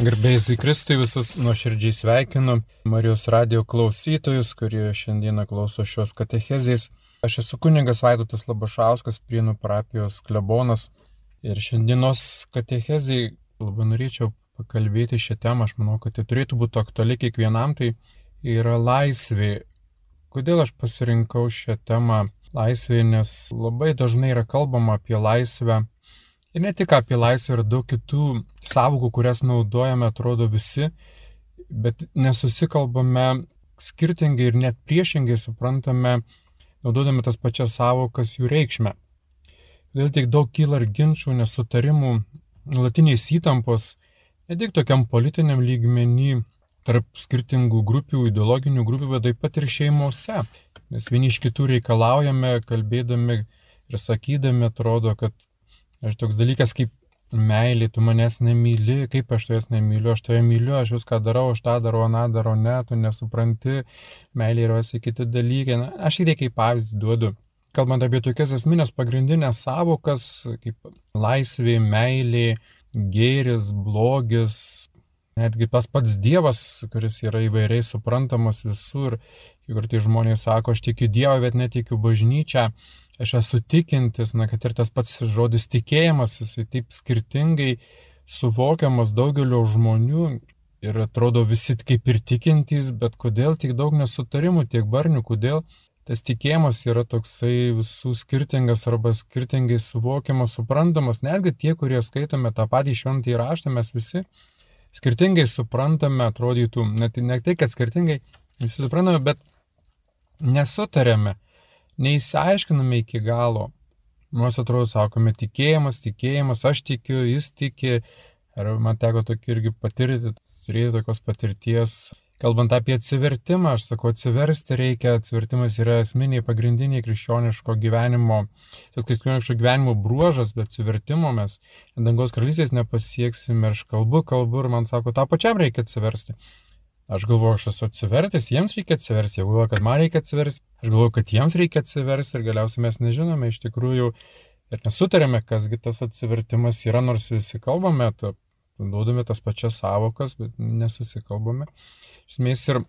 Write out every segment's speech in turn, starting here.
Garbėjai Kristui visus nuoširdžiai sveikinu Marijos radio klausytojus, kurie šiandieną klauso šios katechezės. Aš esu kuningas Vaidotas Labašauskas, Prienų parapijos klebonas. Ir šiandienos katechezai labai norėčiau pakalbėti šią temą. Aš manau, kad tai turėtų būti aktuali kiekvienam. Tai yra laisvė. Kodėl aš pasirinkau šią temą laisvė, nes labai dažnai yra kalbama apie laisvę Ir ne tik apie laisvę, yra daug kitų savokų, kurias naudojame, atrodo visi, bet nesusikalbame skirtingai ir net priešingai suprantame, naudodami tas pačias savokas jų reikšmę. Todėl tiek daug kyla ir ginčių, nesutarimų, nuolatiniais įtampos, ne tik tokiam politiniam lygmenį tarp skirtingų grupių, ideologinių grupių, bet taip pat ir šeimose. Nes vieni iš kitų reikalaujame, kalbėdami ir sakydami, atrodo, kad Ir toks dalykas kaip meilė, tu manęs nemyli, kaip aš tavęs nemyliu, aš tave myliu, aš viską darau, aš tą darau, aną darau, ne, tu nesupranti, meilė yra visi kiti dalykai. Na, aš įdė kaip pavyzdį duodu. Kalbant apie tokias esminės pagrindinės savokas, kaip laisvė, meilė, gėris, blogis, netgi tas pats Dievas, kuris yra įvairiai suprantamas visur. Ir tai žmonės sako, aš tikiu Dievą, bet netikiu bažnyčią aš esu tikintis, na, kad ir tas pats žodis tikėjimas, jisai taip skirtingai suvokiamas daugelio žmonių ir atrodo visi kaip ir tikintys, bet kodėl tiek daug nesutarimų, tiek barnių, kodėl tas tikėjimas yra toksai visų skirtingas arba skirtingai suvokiamas, suprantamas, netgi tie, kurie skaitome tą patį šventąjį raštą, mes visi skirtingai suprantame, atrodytų, net ne tai, kad skirtingai visi suprantame, bet nesutarėme neįsiaiškiname iki galo. Nors atrodo, sakome, tikėjimas, tikėjimas, aš tikiu, jis tiki. Ir man teko tokį irgi patirti, turėti tokios patirties. Kalbant apie atsivertimą, aš sakau, atsiversti reikia, atsivertimas yra esminiai, pagrindiniai krikščioniško gyvenimo, krikščioniško gyvenimo bruožas, bet atsivertimo mes dangaus karalystės nepasieksime. Ir aš kalbu, kalbu ir man sako, tą pačiam reikia atsiversti. Aš galvoju, aš esu atsivertęs, jiems reikia atsiversti, jie galvoja, kad man reikia atsiversti, aš galvoju, kad jiems reikia atsiversti ir galiausiai mes nežinome iš tikrųjų ir nesutarėme, kasgi tas atsivertimas yra, nors visi kalbame, naudodami tas pačias savokas, bet nesusikalbame. Iš esmės ir,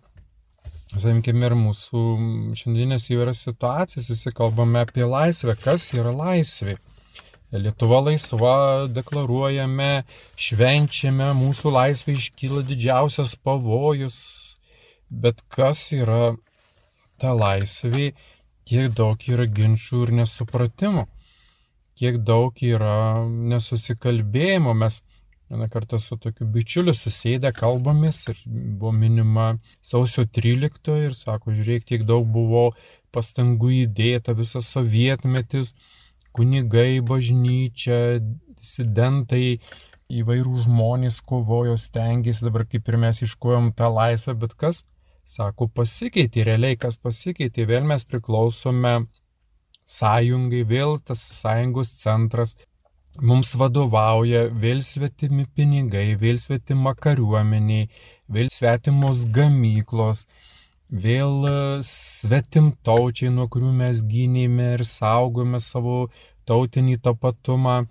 sakykime, ir mūsų šiandienės įvairias situacijas, visi kalbame apie laisvę, kas yra laisvė. Lietuva laisva, deklaruojame, švenčiame, mūsų laisvė iškyla didžiausias pavojus. Bet kas yra ta laisvė, kiek daug yra ginčių ir nesupratimų, kiek daug yra nesusikalbėjimo. Mes vieną kartą su tokiu bičiuliu susėdę kalbomis ir buvo minima sausio 13 ir sako, žiūrėk, tiek daug buvo pastangų įdėta, visas sovietmetis kunigai, bažnyčia, disidentai, įvairių žmonės kovojo, stengiasi, dabar kaip ir mes iškojom tą laisvę, bet kas, sako, pasikeitė, realiai kas pasikeitė, vėl mes priklausome sąjungai, vėl tas sąjungos centras mums vadovauja, vėl svetimi pinigai, vėl svetima kariuomeniai, vėl svetimos gamyklos, vėl e, svetimtaučiai, nuo kurių mes gynėme ir saugome savo tautinį tapatumą,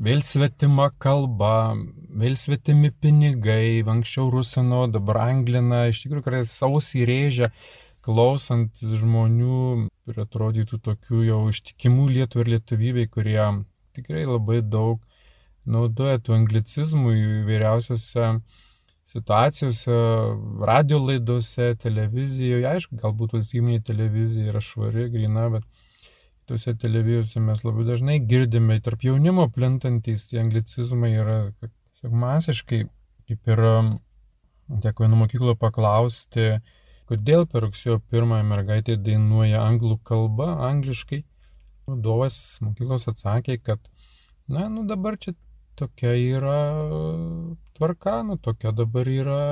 vėl svetima kalba, vėl svetimi pinigai, anksčiau rusino, dabar anglina, iš tikrųjų, kad sausį rėžia, klausant žmonių ir atrodytų tokių jau ištikimų lietų ir lietuvybei, kurie tikrai labai daug naudoja tų anglicizmų įvairiausiose situacijose, radio laidose, televizijoje, aišku, galbūt valstybinė televizija yra švari, grina, bet tuose televizijose mes labai dažnai girdime, tarp jaunimo plintantys tie anglicizmai yra tiesiog masiškai, kaip ir teko vienu mokyklo paklausti, kodėl per rugsėjo pirmąją mergaitė dainuoja anglų kalbą, angliškai. Vadovas mokyklos atsakė, kad, na, nu dabar čia tokia yra tvarka, nu tokia dabar yra,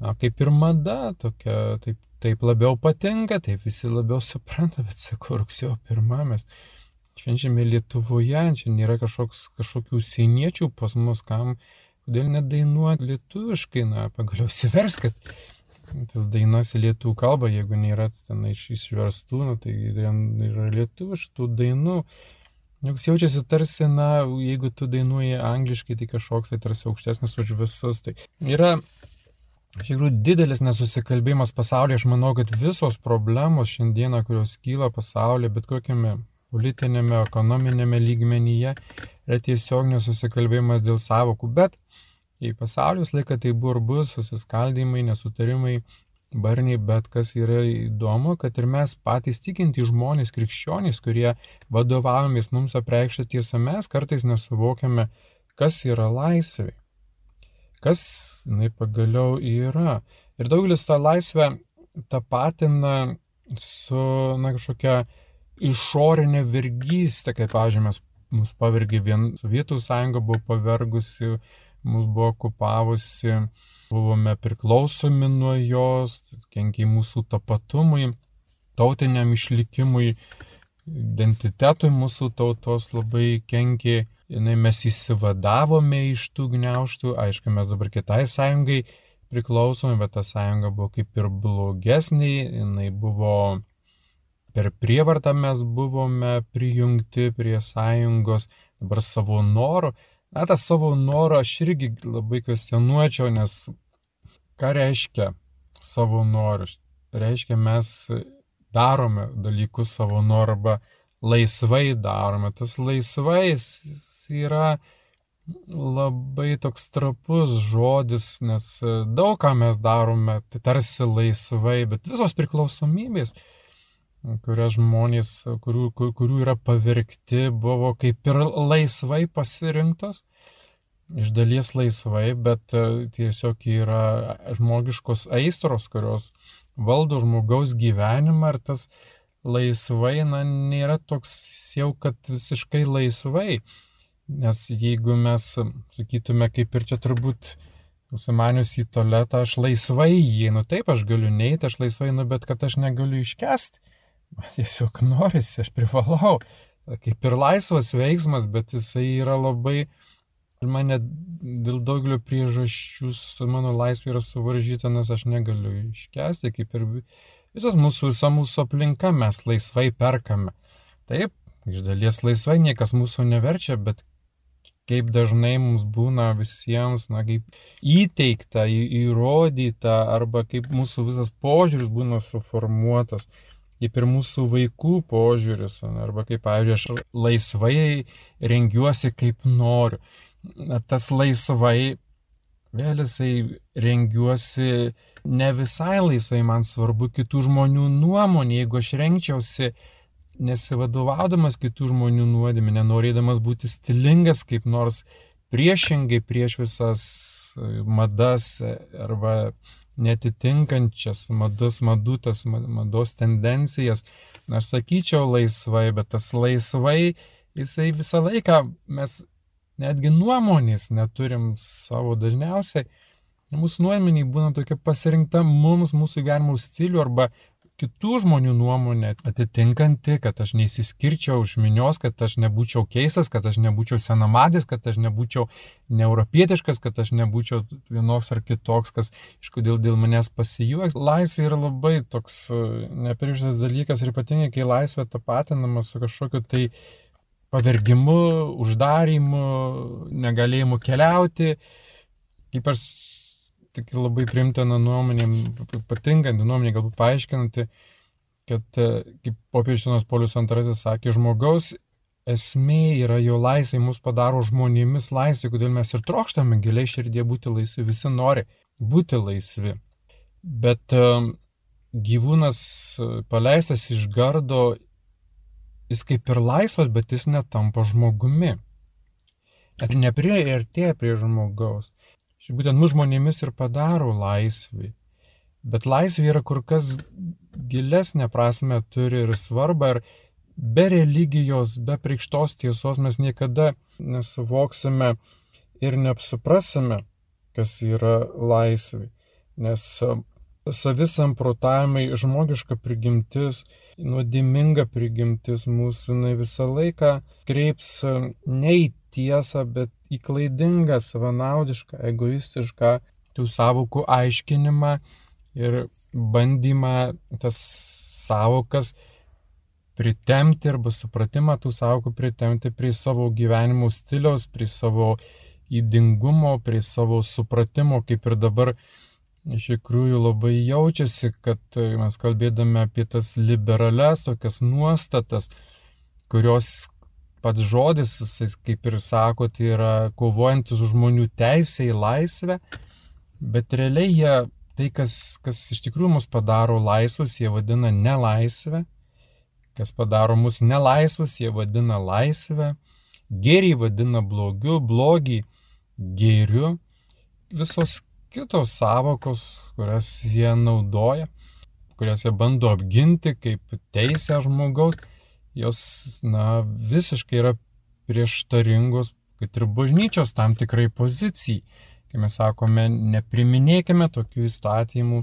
na, kaip ir mada, tokia, taip, taip labiau patinka, taip visi labiau supranta, bet sakau, rugsėjo pirmą mes švenčiame Lietuvoje, čia nėra kažkoks, kažkokių sieniečių pas mus, kam, kodėl nedainuoti lietuviškai, na, pagaliau įsivers, kad tas dainas į lietuvių kalbą, jeigu nėra ten iš išverstų, nu, tai yra lietuviškų dainų. Juk jaučiasi tarsi, na, jeigu tu dainuoji angliškai, tai kažkoks tai tarsi aukštesnis už visus. Tai yra iš tikrųjų didelis nesusikalbėjimas pasaulyje. Aš manau, kad visos problemos šiandieną, kurios kyla pasaulyje, bet kokiame politinėme, ekonominėme lygmenyje, yra tiesiog nesusikalbėjimas dėl savokų. Bet į pasaulio laiką tai buvo ir bus susiskaldimai, nesutarimai, barniai, bet kas yra įdomu, kad ir mes patys tikinti žmonės, krikščionys, kurie vadovavomės mums apreikštą tiesą, mes kartais nesuvokiame, kas yra laisvė. Kas jinai pagaliau yra. Ir daugelis tą laisvę tapatina su na, kažkokia išorinė vergystė, kaip, pavyzdžiui, mes mus pavergė vien Sovietų sąjunga, buvo pavergusi, mus buvo okupavusi, buvome priklausomi nuo jos, kenkiai mūsų tapatumui, tautiniam išlikimui, identitetui mūsų tautos labai kenkiai. Mes įsivadavome iš tų gniauštų, aišku, mes dabar kitai sąjungai priklausome, bet ta sąjunga buvo kaip ir blogesnė, jinai buvo per prievartą mes buvome prijungti prie sąjungos, dabar savo noru. Na, tą savo norą aš irgi labai kvestionuočiau, nes ką reiškia savo norą? Reiškia, mes darome dalykus savo norą arba laisvai darome. Tas laisvai yra labai toks trapus žodis, nes daug ką mes darome, tai tarsi laisvai, bet visos priklausomybės, kurias žmonės, kurių, kurių yra pavirkti, buvo kaip ir laisvai pasirinktos, iš dalies laisvai, bet e, tiesiog yra žmogiškos aistros, kurios valdo žmogaus gyvenimą ir tas laisvai, na, nėra toks jau, kad visiškai laisvai. Nes jeigu mes sakytume, kaip ir čia turbūt Užsimanius į tualetą, aš laisvai įeinu, taip, aš galiu neiti, aš laisvai einu, bet kad aš negaliu iškesti man tiesiog norisi, aš privalau. Kaip ir laisvas veiksmas, bet jisai yra labai, mane dėl daugelio priežasčių mano laisvė yra suvaržyta, nes aš negaliu iškesti, kaip ir visas mūsų, visa mūsų aplinka mes laisvai perkame. Taip, iš dalies laisvai niekas mūsų neverčia, bet kaip dažnai mums būna visiems, na, kaip įteikta, įrodyta, arba kaip mūsų visas požiūris būna suformuotas kaip ir mūsų vaikų požiūris, arba kaip, pavyzdžiui, aš laisvai rengiuosi kaip noriu. Tas laisvai, vėl jisai rengiuosi ne visai laisvai, man svarbu kitų žmonių nuomonė, jeigu aš renkčiausi nesivadovaudamas kitų žmonių nuodėmė, nenorėdamas būti stilingas kaip nors priešingai prieš visas madas arba netitinkančias madas, madutas, mados tendencijas. Aš sakyčiau laisvai, bet tas laisvai, jisai visą laiką mes netgi nuomonės neturim savo dažniausiai. Mūsų nuomonė būna tokia pasirinkta mums, mūsų gyvenimo stilių arba kitų žmonių nuomonė atitinkanti, kad aš neįsiskirčiau už minios, kad aš nebūčiau keistas, kad aš nebūčiau senamadis, kad aš nebūčiau neuropietiškas, kad aš nebūčiau vienoks ar kitoks, kas iš kodėl dėl manęs pasijuoks. Laisvė yra labai toks e, neprieštas dalykas ir ypatingai, kai laisvė tapatinama su kažkokiu tai pavergimu, uždarimu, negalėjimu keliauti. Ypač tik labai primtina nuomonė, patinkanti nuomonė, galbūt paaiškinanti, kad, e, kaip popiežinas Polius II sakė, žmogaus esmė yra jo laisvė, mus padaro žmonėmis laisvė, kodėl mes ir trokštame giliai širdie būti laisvi, visi nori būti laisvi. Bet e, gyvūnas e, paleistas iš gardo, jis kaip ir laisvas, bet jis netampa žmogumi. Ir neprieartėja prie žmogaus. Štai būtent mus žmonėmis ir padaro laisvį. Bet laisvė yra kur kas gilesnė prasme turi ir svarbą. Ir be religijos, be prikštos tiesos mes niekada nesuvoksime ir neapsuprasime, kas yra laisvė. Nes savisamprotavimai, žmogiška prigimtis, nuodiminga prigimtis mūsų jinai visą laiką kreips ne į tiesą, bet į klaidingą, savanaudišką, egoistišką tų savokų aiškinimą ir bandymą tas savokas pritemti arba supratimą tų savokų pritemti prie savo gyvenimo stiliaus, prie savo įdingumo, prie savo supratimo, kaip ir dabar iš tikrųjų labai jaučiasi, kad mes kalbėdami apie tas liberales tokias nuostatas, kurios pats žodis, jis kaip ir sako, tai yra kovojantis žmonių teisę į laisvę, bet realiai jie tai, kas, kas iš tikrųjų mus padaro laisvus, jie vadina nelaisvę, kas padaro mus nelaisvus, jie vadina laisvę, gėrį vadina blogiu, blogį gėriu, visos kitos savokos, kurias jie naudoja, kurias jie bando apginti kaip teisę žmogaus, jos, na, visiškai yra prieštaringos, kad ir bažnyčios tam tikrai pozicijai. Kai mes sakome, nepriminėkime tokių įstatymų,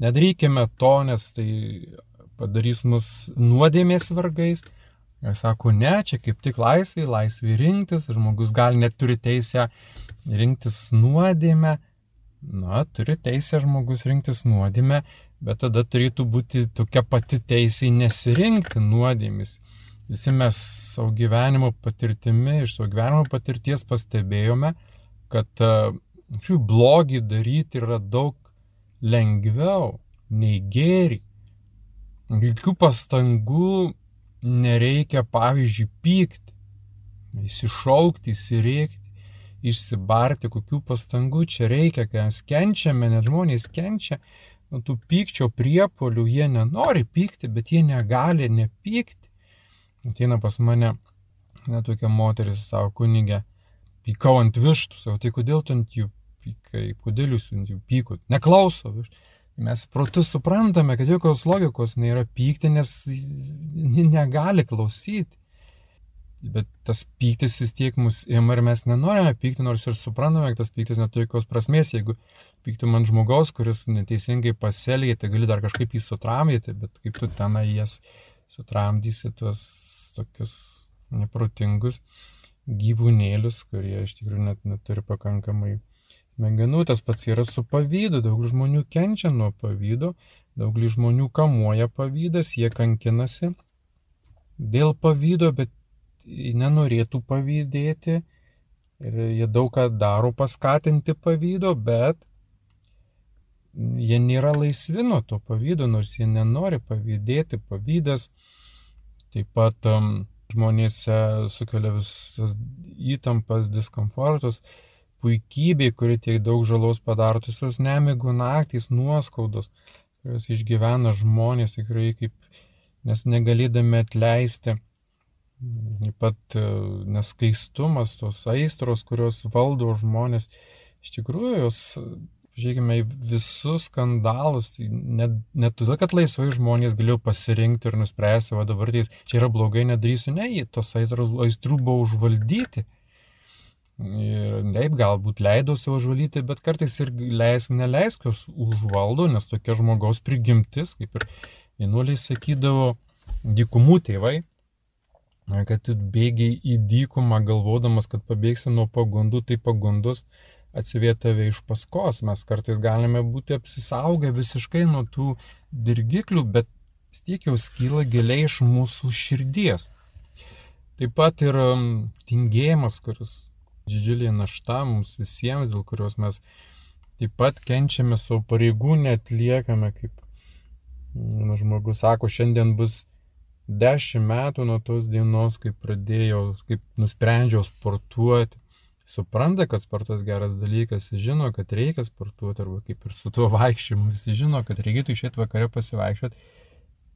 nedarykime to, nes tai padarys mus nuodėmės vargais. Jis sako, ne, čia kaip tik laisvai, laisvai rinktis, žmogus gali net turi teisę rinktis nuodėmę. Na, turi teisę žmogus rinktis nuodėmę, bet tada turėtų būti tokia pati teisė nesirinkti nuodėmis. Visi mes savo gyvenimo patirtimi, iš savo gyvenimo patirties pastebėjome, kad e, šių blogį daryti yra daug lengviau nei gėrį. Jokių pastangų nereikia, pavyzdžiui, pykti, įsišaukti, įsirėkti, išsibarti, kokių pastangų čia reikia, mes kenčiame, net žmonės kenčia, nuo tų pykčio priepolių, jie nenori pykti, bet jie negali nepykti. Ateina pas mane, netokia moteris, savo kunigė, pykau ant vištų, savo, tai kodėl tu ant jų pykai, kodėl jūs ant jų pykot, neklauso vištų. Mes protus suprantame, kad jokios logikos nėra pykti, nes negali klausyti. Bet tas pyktis vis tiek mus ima ir mes nenorime pykti, nors ir suprantame, kad tas pyktis neturi jokios prasmės. Jeigu pyktum ant žmogaus, kuris neteisingai pasielgė, tai gali dar kažkaip jį sutramdyti, bet kaip tu tenai jas sutramdysi tuos tokius neprotingus gyvūnėlius, kurie iš tikrųjų net neturi pakankamai smegenų. Tas pats yra su pavydu. Daug žmonių kenčia nuo pavydo, daug žmonių kamuoja pavydas, jie kankinasi dėl pavydo, bet nenorėtų pavydėti ir jie daug ką daro paskatinti pavydo, bet jie nėra laisvi nuo to pavydo, nors jie nenori pavydėti. Pavydas taip pat um, žmonėse sukelia visas įtampas, diskomfortus, puikybė, kuri tiek daug žalos padaro, visos nemigų naktys, nuoskaudos, kurios išgyvena žmonės tikrai kaip, nes negalėdami atleisti. Taip pat e, neskaistumas, tos aistros, kurios valdo žmonės, iš tikrųjų jos žiūrėkime visus skandalus, tai net, net todėl, kad laisvai žmonės galėjo pasirinkti ir nuspręsti, o dabar tai čia yra blogai, nedarysiu, ne, tos aistros, aistrų buvo užvaldyti. Ir taip, galbūt leido savo užvaldyti, bet kartais ir leis, neleisk jos užvaldo, nes tokia žmogaus prigimtis, kaip ir vienuoliai sakydavo, dykumų tėvai, kad tu bėgiai į dykumą galvodamas, kad pabėgsi nuo pagundų, tai pagundos atsivė tave iš paskos. Mes kartais galime būti apsisaugę visiškai nuo tų dirgiklių, bet tiek jau skyla giliai iš mūsų širdies. Taip pat ir um, tingėjimas, kuris didžiulė našta mums visiems, dėl kurios mes taip pat kenčiame savo pareigų, netliekame, kaip nu, žmogus sako, šiandien bus dešimt metų nuo tos dienos, kai pradėjau, kaip nusprendžiau sportuoti. Supranta, kad sportas geras dalykas, žino, kad reikia sportuoti, arba kaip ir su tuo vaikščiojimu, visi žino, kad reikėtų išėti vakare pasivaikščioti,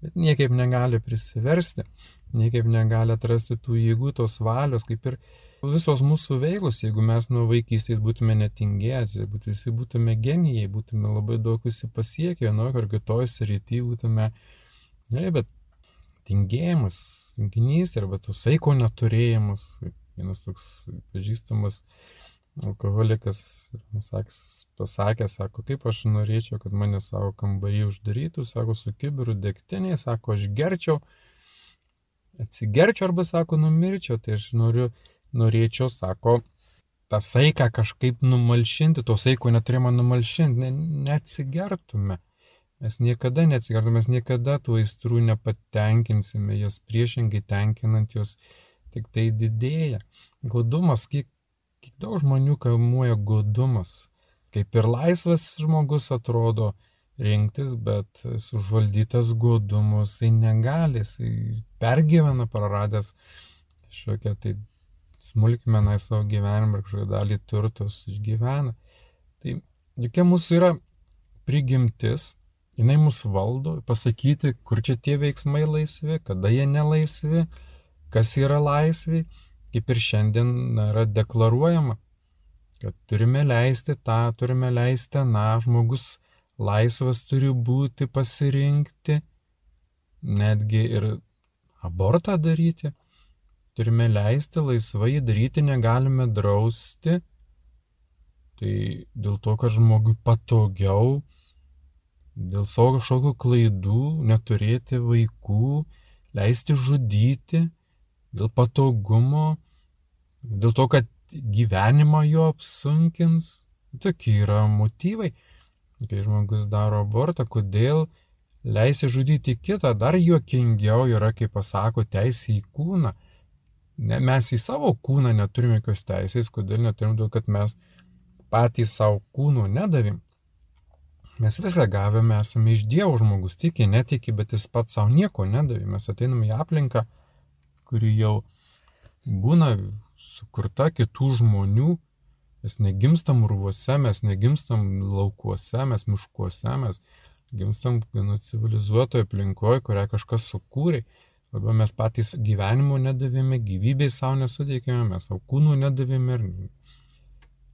bet niekaip negali prisiversti, niekaip negali atrasti tų jėgų, tos valios, kaip ir visos mūsų veiklos, jeigu mes nuo vaikystės būtume netingėti, būtų, visi būtume genijai, būtume labai daug visi pasiekę, nu, ar kitoj srity būtume, ne, bet tingėjimas, tinginys arba to saiko neturėjimas, vienas toks pažįstamas alkoholikas pasakė, sako, kaip aš norėčiau, kad mane savo kambarį uždarytų, sako, su kibiru degtinė, sako, aš gerčiau, atsigerčiau arba, sako, numirčiau, tai aš noriu, norėčiau, sako, tą saiką kažkaip numalšinti, to saiko neturėjome numalšinti, ne, neatsigertume. Mes niekada neatsikartome, mes niekada tų aistrų nepatenkinsime, jas priešingai tenkinant jos tik tai didėja. Godumas, kiek, kiek daug žmonių kamuoja godumas. Kaip ir laisvas žmogus atrodo rinktis, bet užvaldytas godumus jisai negali, jisai pergyvena praradęs kažkokią tai smulkmeną į savo gyvenimą kažkokią dalį turtos išgyvena. Tai jokia mūsų yra prigimtis, jinai mus valdo, pasakyti, kur čia tie veiksmai laisvi, kada jie nelaisvi, kas yra laisvi, kaip ir šiandien yra deklaruojama, kad turime leisti tą, turime leisti na, žmogus laisvas turi būti pasirinkti, netgi ir abortą daryti, turime leisti laisvai daryti, negalime drausti, tai dėl to, kad žmogui patogiau dėl savo kažkokių klaidų, neturėti vaikų, leisti žudyti, dėl patogumo, dėl to, kad gyvenimą jo apsunkins. Tokie yra motyvai. Kai žmogus daro abortą, kodėl leisi žudyti kitą, dar juokingiau yra, kai pasako teisė į kūną. Ne, mes į savo kūną neturime jokios teisės, kodėl neturim, dėl kad mes patys savo kūnų nedavim. Mes visą gavome, esame iš Dievo žmogus, tiki, netiki, bet jis pats savo nieko nedavė. Mes ateiname į aplinką, kuri jau būna sukurta kitų žmonių. Mes negimstam urvuose, mes negimstam laukuose, mes miškuose, mes gimstam gana civilizuotoje aplinkoje, kurią kažkas sukūrė. Arba mes patys gyvenimo nedavėme, gyvybei savo nesuteikėme, mes savo kūnų nedavėme ir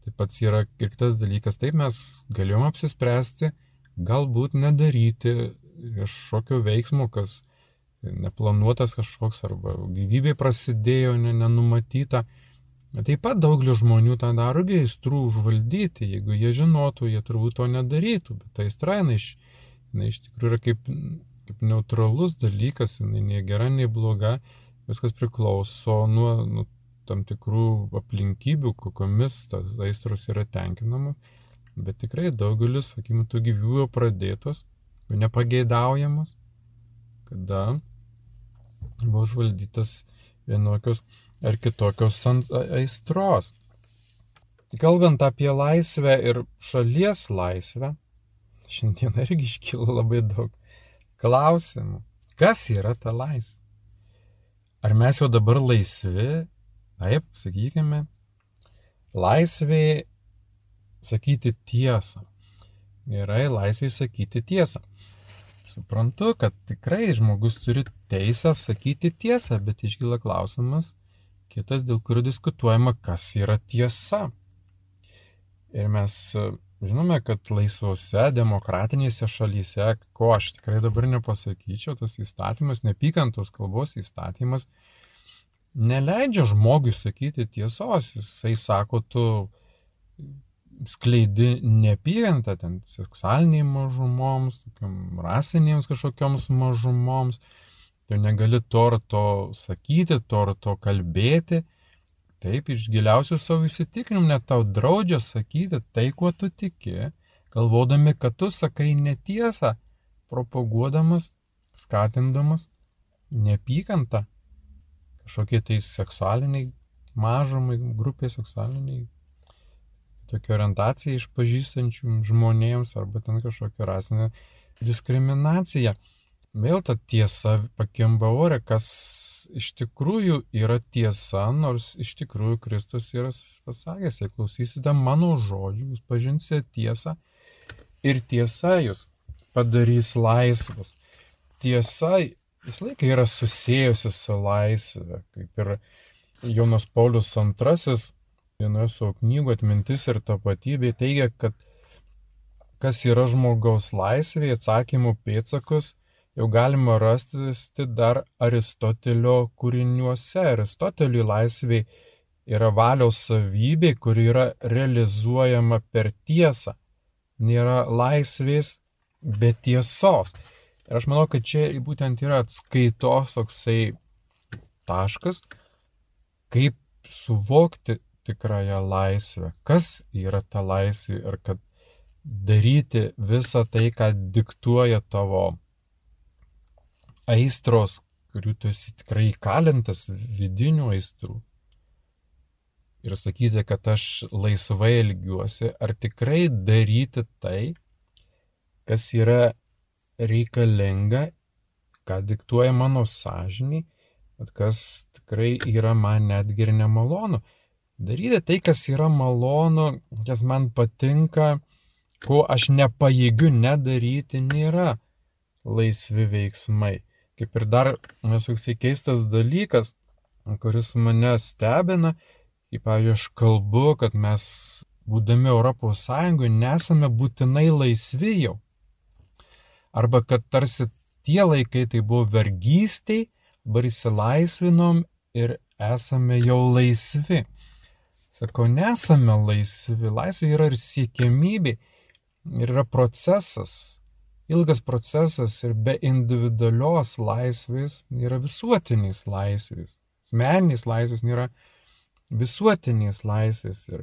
Taip pat yra ir kitas dalykas, taip mes galėjom apsispręsti, galbūt nedaryti kažkokio veiksmo, kas neplanuotas kažkoks arba gyvybė prasidėjo ne, nenumatyta. Taip pat daugelis žmonių tą daro geistrų užvaldyti, jeigu jie žinotų, jie turbūt to nedarytų, bet tai straina iš, na, iš tikrųjų yra kaip, kaip neutralus dalykas, jinai nei gera, nei bloga, viskas priklauso nuo, nuo tam tikrų aplinkybių, kokiamis tas aistros yra tenkinamos, bet tikrai daugelis, sakykime, tų gyvybų pradėtos, nepageidaujamos, kada buvo užvaldytas vienokios ar kitokios aistros. Kalbant apie laisvę ir šalies laisvę, šiandien irgi iškyla labai daug klausimų. Kas yra ta laisvė? Ar mes jau dabar laisvi Taip, sakykime, laisvė sakyti tiesą. Gerai, laisvė sakyti tiesą. Suprantu, kad tikrai žmogus turi teisę sakyti tiesą, bet iškyla klausimas kitas, dėl kurio diskutuojama, kas yra tiesa. Ir mes žinome, kad laisvose demokratinėse šalyse, ko aš tikrai dabar nepasakyčiau, tas įstatymas, nepykantos kalbos įstatymas, neleidžia žmogui sakyti tiesos. Jisai sako, tu skleidi neapykantą ten seksualiniai mažumoms, rasinėms kažkokioms mažumoms. Tu negali to ar to sakyti, to ar to kalbėti. Taip, iš giliausių savo įsitikinimų net tau draudžia sakyti tai, kuo tu tiki, galvodami, kad tu sakai netiesą, propaguodamas, skatindamas neapykantą kažkokie tai seksualiniai mažumai, grupė seksualiniai, tokia orientacija išpažįstančių žmonėms arba ten kažkokia rasinė diskriminacija. Vėl ta tiesa pakimba ore, kas iš tikrųjų yra tiesa, nors iš tikrųjų Kristus yra pasakęs, jei klausysite mano žodžių, jūs pažinsite tiesą ir tiesa jūs padarys laisvas. Tiesa visą laiką yra susijusi su laisvė, kaip ir Jonas Paulius II vienoje savo knygų atmintis ir tapatybė teigia, kad kas yra žmogaus laisvė, atsakymų pėtsakus jau galima rasti dar Aristotelio kūriniuose. Aristoteliui laisvė yra valios savybė, kuri yra realizuojama per tiesą. Nėra laisvės be tiesos. Ir aš manau, kad čia būtent yra atskaitos toksai taškas, kaip suvokti tikrąją laisvę, kas yra ta laisvė ir kad daryti visą tai, ką diktuoja tavo aistros, kurių tu esi tikrai įkalintas vidinių aistrų. Ir sakyti, kad aš laisvai elgiuosi, ar tikrai daryti tai, kas yra reikalinga, ką diktuoja mano sąžiniai, bet kas tikrai yra man netgi ir nemalonu. Daryti tai, kas yra malonu, kas man patinka, ko aš nepajėgiu nedaryti, nėra laisvi veiksmai. Kaip ir dar nesuksai keistas dalykas, kuris mane stebina, kaip pavyzdžiui, aš kalbu, kad mes, būdami Sąjungoje, nesame būtinai laisvi jau. Arba kad tarsi tie laikai tai buvo vergystiai, dabar įsilaisvinom ir esame jau laisvi. Sakau, nesame laisvi. Laisvė yra ir siekiamybė, ir yra procesas ilgas procesas ir be individualios laisvės nėra visuotinės laisvės. Asmeninės laisvės nėra visuotinės laisvės. Ir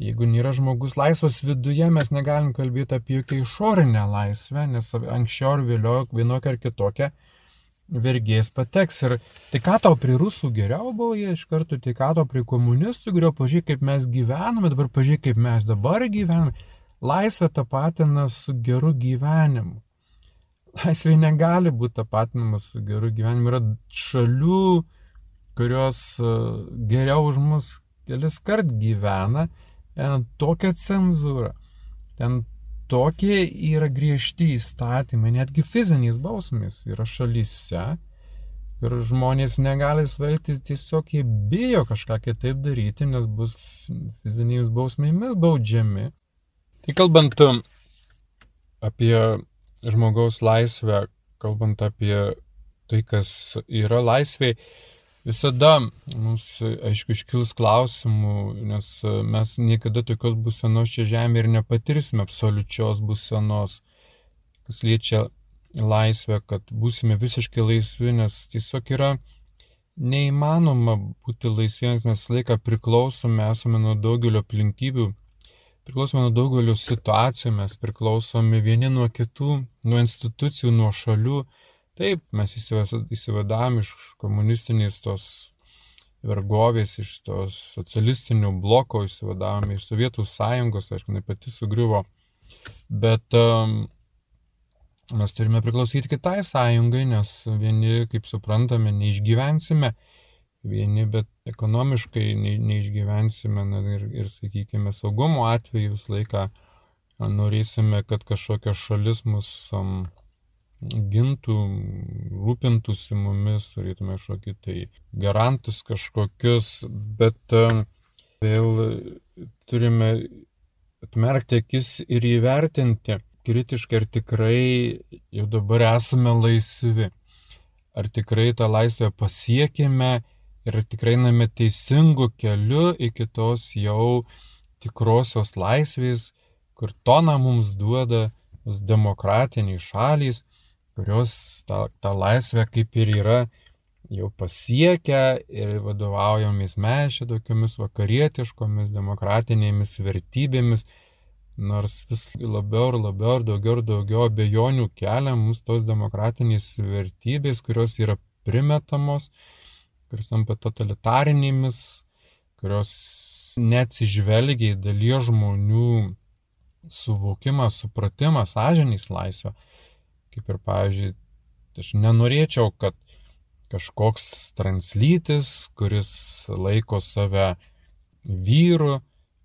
jeigu nėra žmogus laisvas viduje, mes negalim kalbėti apie jokią išorinę laisvę, nes anksčiau ar vėliau vienokia ar kitokia vergės pateks. Ir tai ką tau prie rusų geriau buvo, jie iš karto, tai ką tau prie komunistų geriau, pažiūrėk, kaip mes gyvename, dabar pažiūrėk, kaip mes dabar gyvename. Laisvė tapatina su geru gyvenimu. Laisvė negali būti tapatinama su geru gyvenimu. Yra šalių, kurios e, geriau už mus kelis kart gyvena, tokia cenzūra, ten tokie yra griežti įstatymai, netgi fizinės bausmės yra šalyse. Ir žmonės negali svelgti, tiesiog jie bijo kažką kitaip daryti, nes bus fizinėmis bausmėmis baudžiami. Tai kalbant um, apie žmogaus laisvę, kalbant apie tai, kas yra laisvė, visada mums, aišku, iškils klausimų, nes mes niekada tokios būsenos čia žemėje ir nepatirsime absoliučios būsenos, kas liečia laisvę, kad būsime visiškai laisvi, nes tiesiog yra neįmanoma būti laisviems, mes laiką priklausome, esame nuo daugelio aplinkybių, priklausome nuo daugelio situacijų, mes priklausomi vieni nuo kitų, nuo institucijų, nuo šalių. Taip, mes įsivadam iš komunistinės tos vergovės, iš tos socialistinių bloko, įsivadavome iš Sovietų sąjungos, aišku, jinai pati sugriuvo. Bet um, mes turime priklausyti kitai sąjungai, nes vieni, kaip suprantame, neišgyvensime vieni, bet ekonomiškai ne, neišgyvensime na, ir, ir, sakykime, saugumo atveju visą laiką norėsime, kad kažkokia šalis mus um, gintų, rūpintųsi mumis, turėtume kažkokį tai garantus kažkokius, bet vėl turime atmerkti akis ir įvertinti kritiškai, ar tikrai jau dabar esame laisvi, ar tikrai tą laisvę pasiekime ir tikrai einame teisingu keliu iki tos jau tikrosios laisvės, kur toną mums duoda demokratiniai šalys, kurios tą, tą laisvę kaip ir yra jau pasiekę ir vadovaujomis mes čia tokiamis vakarietiškomis demokratinėmis vertybėmis, nors vis labiau ir labiau ir daugiau ir daugiau abejonių kelia mums tos demokratinės vertybės, kurios yra primetamos, kurios tampa totalitarinėmis, kurios neatsižvelgia į dalies žmonių suvokimą, supratimą, sąžinys laisvę. Kaip ir, pavyzdžiui, aš nenorėčiau, kad kažkoks translytis, kuris laiko save vyru,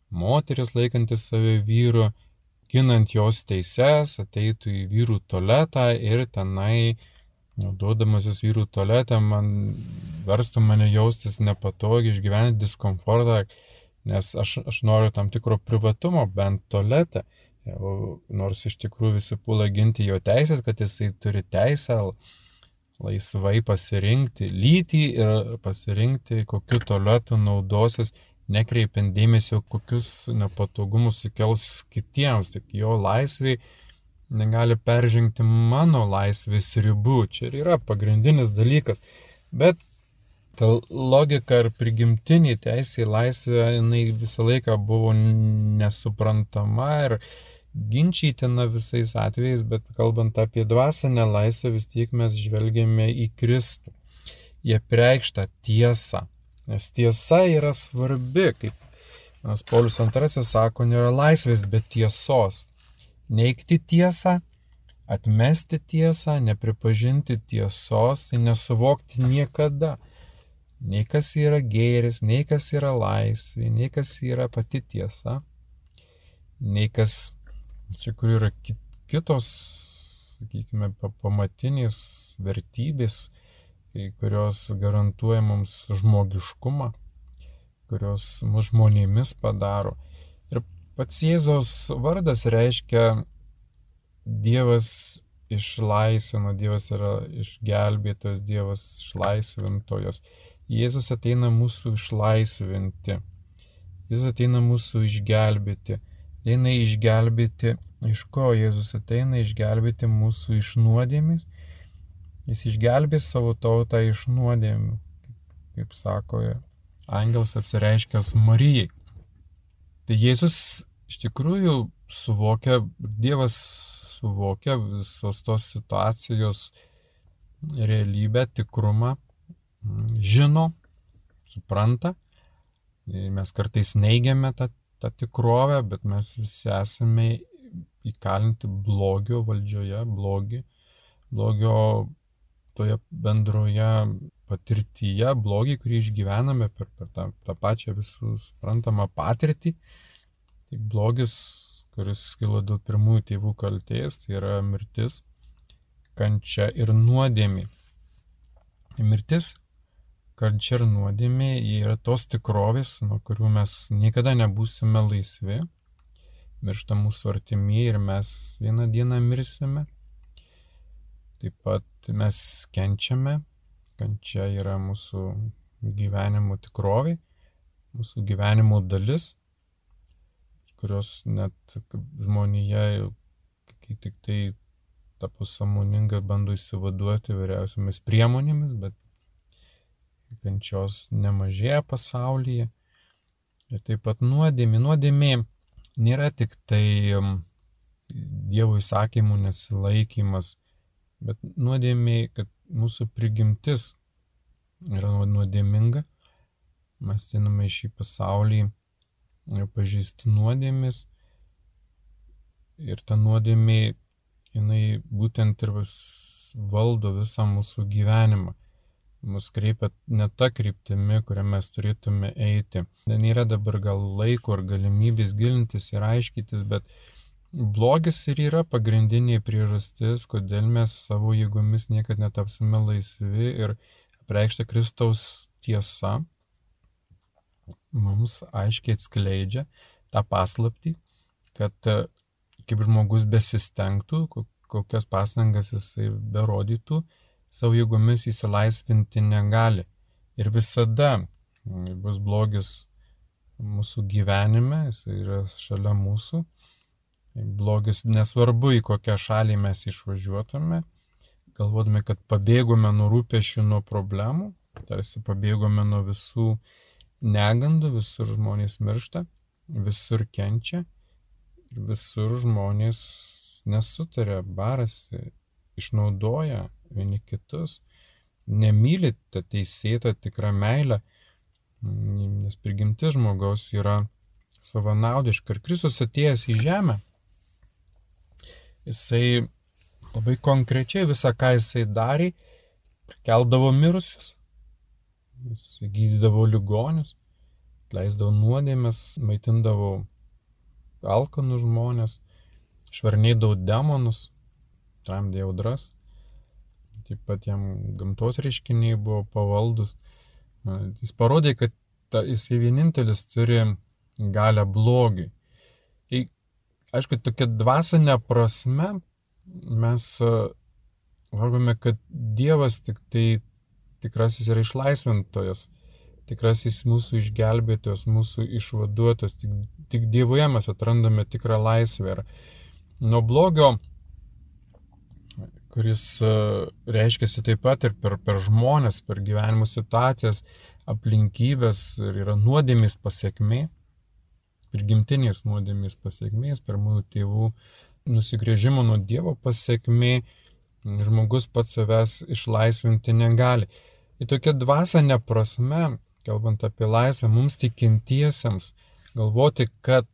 moteris laikantis save vyru, ginant jos teises, ateitų į vyrų tualetą ir tenai Naudodamasis vyrų tualetę man verstų mane jaustis nepatogiai, išgyventi diskomfortą, nes aš, aš noriu tam tikro privatumo, bent tualete. Nors iš tikrųjų visi pula ginti jo teisės, kad jisai turi teisę laisvai pasirinkti lytį ir pasirinkti, kokiu tualetu naudosis, nekreipiant dėmesio, kokius nepatogumus sukels kitiems, tik jo laisviai negali peržengti mano laisvės ribų. Čia ir yra pagrindinis dalykas. Bet ta logika ir prigimtinė teisė į laisvę, jinai visą laiką buvo nesuprantama ir ginčytina visais atvejais, bet kalbant apie dvasinę laisvę, vis tiek mes žvelgiame į Kristų, į apreikštą tiesą. Nes tiesa yra svarbi, kaip Nes Paulius II sako, nėra laisvės be tiesos. Neikti tiesą, atmesti tiesą, nepripažinti tiesos, tai nesuvokti niekada. Nei kas yra gėris, nei kas yra laisvė, nei kas yra pati tiesa, nei kas, čia kur yra kitos, sakykime, pamatinės vertybės, kurios garantuoja mums žmogiškumą kurios mus žmonėmis padaro. Ir pats Jėzaus vardas reiškia Dievas išlaisvino, Dievas yra išgelbėtojas, Dievas išlaisvintojas. Jėzus ateina mūsų išlaisvinti. Jėzus ateina mūsų išgelbėti. Ateina išgelbėti, iš ko Jėzus ateina išgelbėti mūsų iš nuodėmis. Jis išgelbės savo tautą iš nuodėmių, kaip sako angelas apsireiškęs Marijai. Tai Jėzus iš tikrųjų suvokia, Dievas suvokia visos tos situacijos realybę, tikrumą, žino, supranta. Mes kartais neigiame tą, tą tikrovę, bet mes visi esame įkalinti blogio valdžioje, blogi, blogio toje bendroje patirtyje, blogį, kurį išgyvename per, per tą, tą pačią visų suprantamą patirtį. Tai blogis, kuris kilo dėl pirmųjų tėvų kalties, tai yra mirtis, kančia ir nuodėmė. Mirtis, kančia ir nuodėmė yra tos tikrovės, nuo kurių mes niekada nebūsime laisvi. Miršta mūsų artimieji ir mes vieną dieną mirsime. Taip pat mes kenčiame, kančia yra mūsų gyvenimo tikrovė, mūsų gyvenimo dalis, kurios net žmonija, kai tik tai tapo samoninga, bando įsivaduoti vyriausiamis priemonėmis, bet kančios nemažėja pasaulyje. Ir taip pat nuodėmė. Nuodėmė nėra tik tai um, Dievo įsakymų nesilaikymas, bet nuodėmė, kad mūsų prigimtis yra nuodėminga, mes einame į šį pasaulį pažįsti nuodėmis ir ta nuodėmė, jinai būtent ir valdo visą mūsų gyvenimą. Mus kreipia ne tą kryptimį, kurią mes turėtume eiti. Nėra dabar gal laiko ar galimybės gilintis ir aiškytis, bet blogis ir yra pagrindinė priežastis, kodėl mes savo jėgomis niekada netapsime laisvi ir apreikšta Kristaus tiesa mums aiškiai atskleidžia tą paslapti, kad e, kaip žmogus besistengtų, kokias pastangas jisai berodytų, savo jėgomis įsilaisvinti negali. Ir visada bus blogis mūsų gyvenime, jis yra šalia mūsų blogis, nesvarbu į kokią šalį mes išvažiuotume, galvodami, kad pabėgome nuo rūpešių, nuo problemų, tarsi pabėgome nuo visų negandų, visur žmonės miršta, visur kenčia, visur žmonės nesutarė, barasi, išnaudoja vieni kitus, nemyli tą teisėtą tikrą meilę, nes prigimtis žmogaus yra savanaudiška. Ir Kristus atėjęs į žemę jisai labai konkrečiai visą, ką jisai darė, keldavo mirusius, jis gydydavo ligonius, leisdavo nuodėmės, maitindavo alkanų žmonės, švarnėdavo demonus, tramdė audras, taip pat jam gamtos reiškiniai buvo pavaldus. Jis parodė, kad ta, jisai vienintelis turi galę blogį aišku, tokia dvasinė prasme mes valgome, e, kad Dievas tik tai tikrasis yra išlaisvintojas, tikrasis mūsų išgelbėtojas, mūsų išvaduotojas, tik, tik Dievoje mes atrandame tikrą laisvę. Ir nuo blogio, kuris e, reiškiasi taip pat ir per, per žmonės, per gyvenimo situacijas, aplinkybės ir yra nuodėmis pasiekmė, prigimtinės nuodėmės pasiekmės, pirmųjų tėvų nusigrėžimo nuo Dievo pasiekmė, žmogus pats savęs išlaisvinti negali. Į tokią dvasinę prasme, kalbant apie laisvę, mums tikintiesiems galvoti, kad,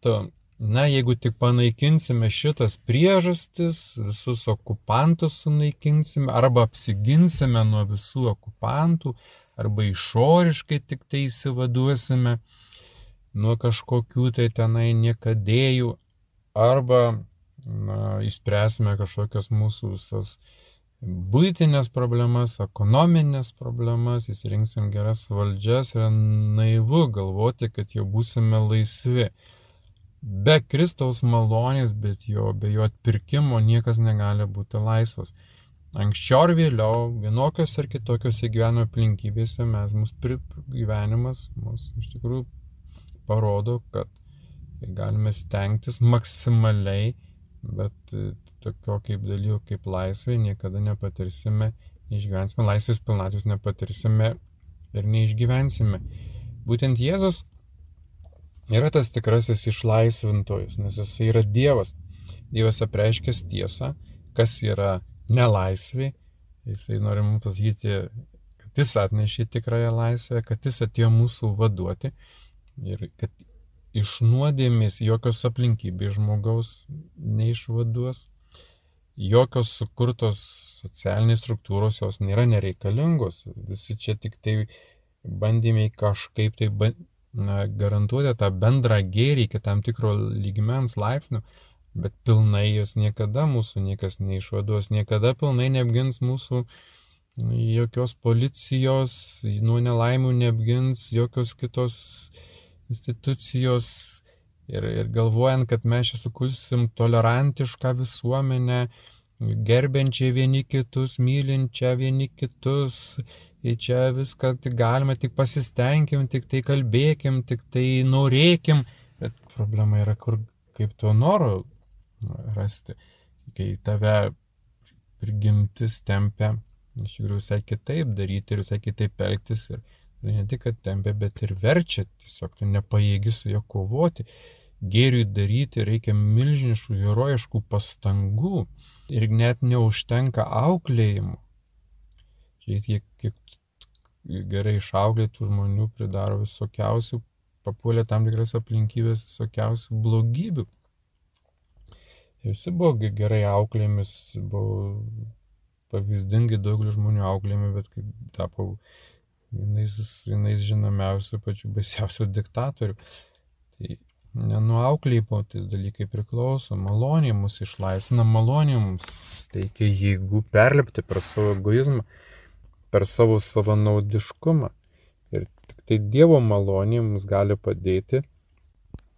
na, jeigu tik panaikinsime šitas priežastis, visus okupantus sunaikinsime arba apsiginsime nuo visų okupantų, arba išoriškai tik tai įsivaduosime nuo kažkokių tai tenai niekadėjų, arba na, išspręsime kažkokias mūsų visas būtinės problemas, ekonominės problemas, įsirinksim geras valdžias, yra naivu galvoti, kad jau būsime laisvi. Be Kristaus malonės, bet jo, be jo atpirkimo niekas negali būti laisvas. Anksčiau ar vėliau, vienokios ar kitokios gyvenimo aplinkybėse mes, mūsų gyvenimas mus iš tikrųjų parodo, kad galime stengtis maksimaliai, bet tokio kaip dalyko kaip laisvė niekada nepatirsime, neišgyvensime, laisvės pilnatvės nepatirsime ir neišgyvensime. Būtent Jėzus yra tas tikrasis išlaisvintojas, nes jis yra Dievas. Dievas apreiškęs tiesą, kas yra nelaisvė. Jisai nori mums pasakyti, kad jis atnešė tikrąją laisvę, kad jis atėjo mūsų vaduoti ir kad iš nuodėmės jokios aplinkybės žmogaus neišvaduos, jokios sukurtos socialinės struktūros jos nėra nereikalingos. Visi čia tik tai bandymai kažkaip tai garantuoti tą bendrą gėrį iki tam tikro lygmens laipsnio, bet pilnai jos niekada mūsų niekas neišvaduos, niekada pilnai neapgins mūsų jokios policijos, nuo nelaimių neapgins jokios kitos institucijos. Ir, ir galvojant, kad mes čia sukursim tolerantišką visuomenę, gerbiančią vieni kitus, mylinčią vieni kitus, ir čia viską tik galima, tik pasistengim, tik tai kalbėkim, tik tai norėkim, bet problema yra, kur kaip to noro rasti, kai tave prigimtis tempia, iš tikrųjų visai kitaip daryti ir visai kitaip elgtis. Ir ne tik, kad tempia, bet ir verčia, tiesiog tu nepajėgi su juo kovoti. Gėriui daryti reikia milžiniškų herojiškų pastangų. Ir net neužtenka auklėjimų. Žiūrėk, kiek, kiek gerai išauklėtų žmonių pridaro visokiausių, papuolė tam tikras aplinkybės visokiausių blogybių. Ir visi buvo gerai auklėmis, buvo pavyzdingai daugelis žmonių auklėmi, bet kaip tapo vienais, vienais žinomiausių, pačių baisiausių diktatorių. Tai Nenuauklėjimo tais dalykai priklauso, malonė mus išlaisvina, malonė mums teikia jėgų perlipti per savo egoizmą, per savo savanaudiškumą. Ir tik tai Dievo malonė mums gali padėti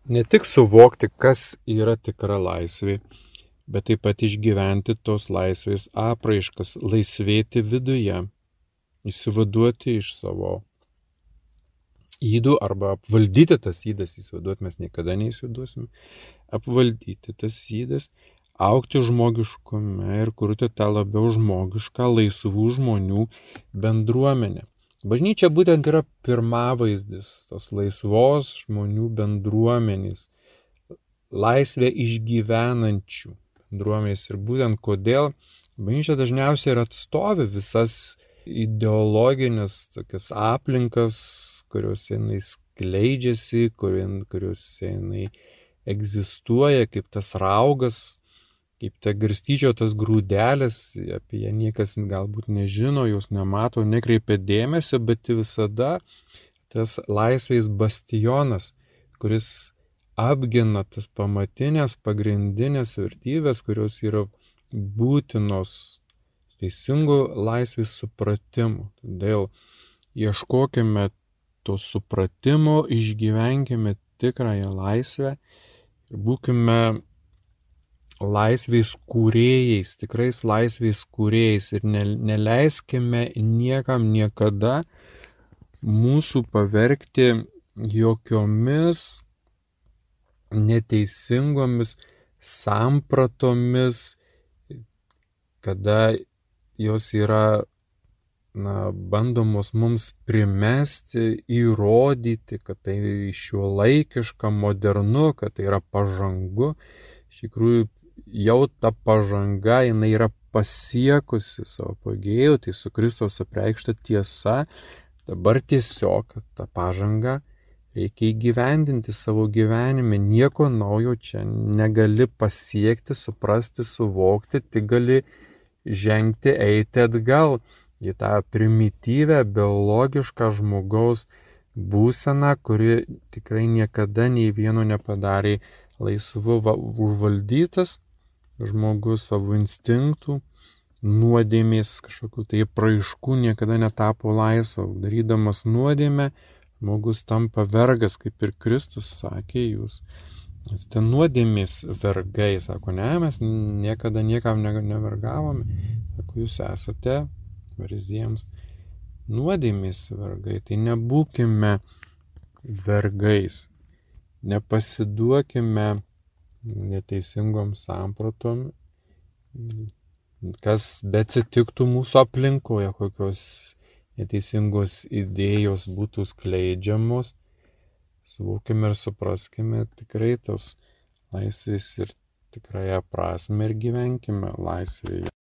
ne tik suvokti, kas yra tikra laisvė, bet taip pat išgyventi tos laisvės apraiškas, laisvėti viduje, įsivaduoti iš savo įdų arba apvaldyti tas įdas, įsivaizduoti mes niekada neįsivaizduosim, apvaldyti tas įdas, aukti žmogiškume ir kurti tą labiau žmogišką, laisvų žmonių bendruomenę. Bažnyčia būtent yra pirmavaizdis tos laisvos žmonių bendruomenės, laisvę išgyvenančių bendruomenės ir būtent kodėl bažnyčia dažniausiai ir atstovi visas ideologinės tokias aplinkas, kuriuose jinai skleidžiasi, kuriuose jinai egzistuoja kaip tas raugas, kaip ta garstyčiotas grūdelis, apie ją niekas galbūt nežino, jos nemato, nekreipia dėmesio, bet visada tas laisvės bastionas, kuris apgina tas pamatinės, pagrindinės vertybės, kurios yra būtinos teisingų laisvės supratimų. Todėl ieškokime to supratimo išgyvenkime tikrąją laisvę ir būkime laisvės kūrėjais, tikrais laisvės kūrėjais ir ne, neleiskime niekam niekada mūsų pavergti jokiomis neteisingomis sampratomis, kada jos yra na, bandomos mums primesti, įrodyti, kad tai šiuo laikiška, modernu, kad tai yra pažangu. Iš tikrųjų, jau ta pažanga, jinai yra pasiekusi savo pagėjų, tai su Kristos apreikšta tiesa, dabar tiesiog tą pažangą reikia įgyvendinti savo gyvenime, nieko naujo čia negali pasiekti, suprasti, suvokti, tik gali žengti, eiti atgal į tą primityvę, biologišką žmogaus būseną, kuri tikrai niekada nei vieno nepadarė laisvu užvaldytas žmogus savo instinktų, nuodėmės kažkokių tai praaiškų niekada netapo laisvu. Darydamas nuodėmę, žmogus tampa vergas, kaip ir Kristus sakė, jūs. Ten nuodėmės vergai, sako, ne, mes niekada niekam nevergavome, sako, jūs esate fariziems nuodėmės vergai, tai nebūkime vergais, nepasiduokime neteisingom sampratom, kas bet atsitiktų mūsų aplinkoje, kokios neteisingos idėjos būtų skleidžiamos, suvokime ir supraskime tikrai tos laisvės ir tikrąją prasme ir gyvenkime laisvėje.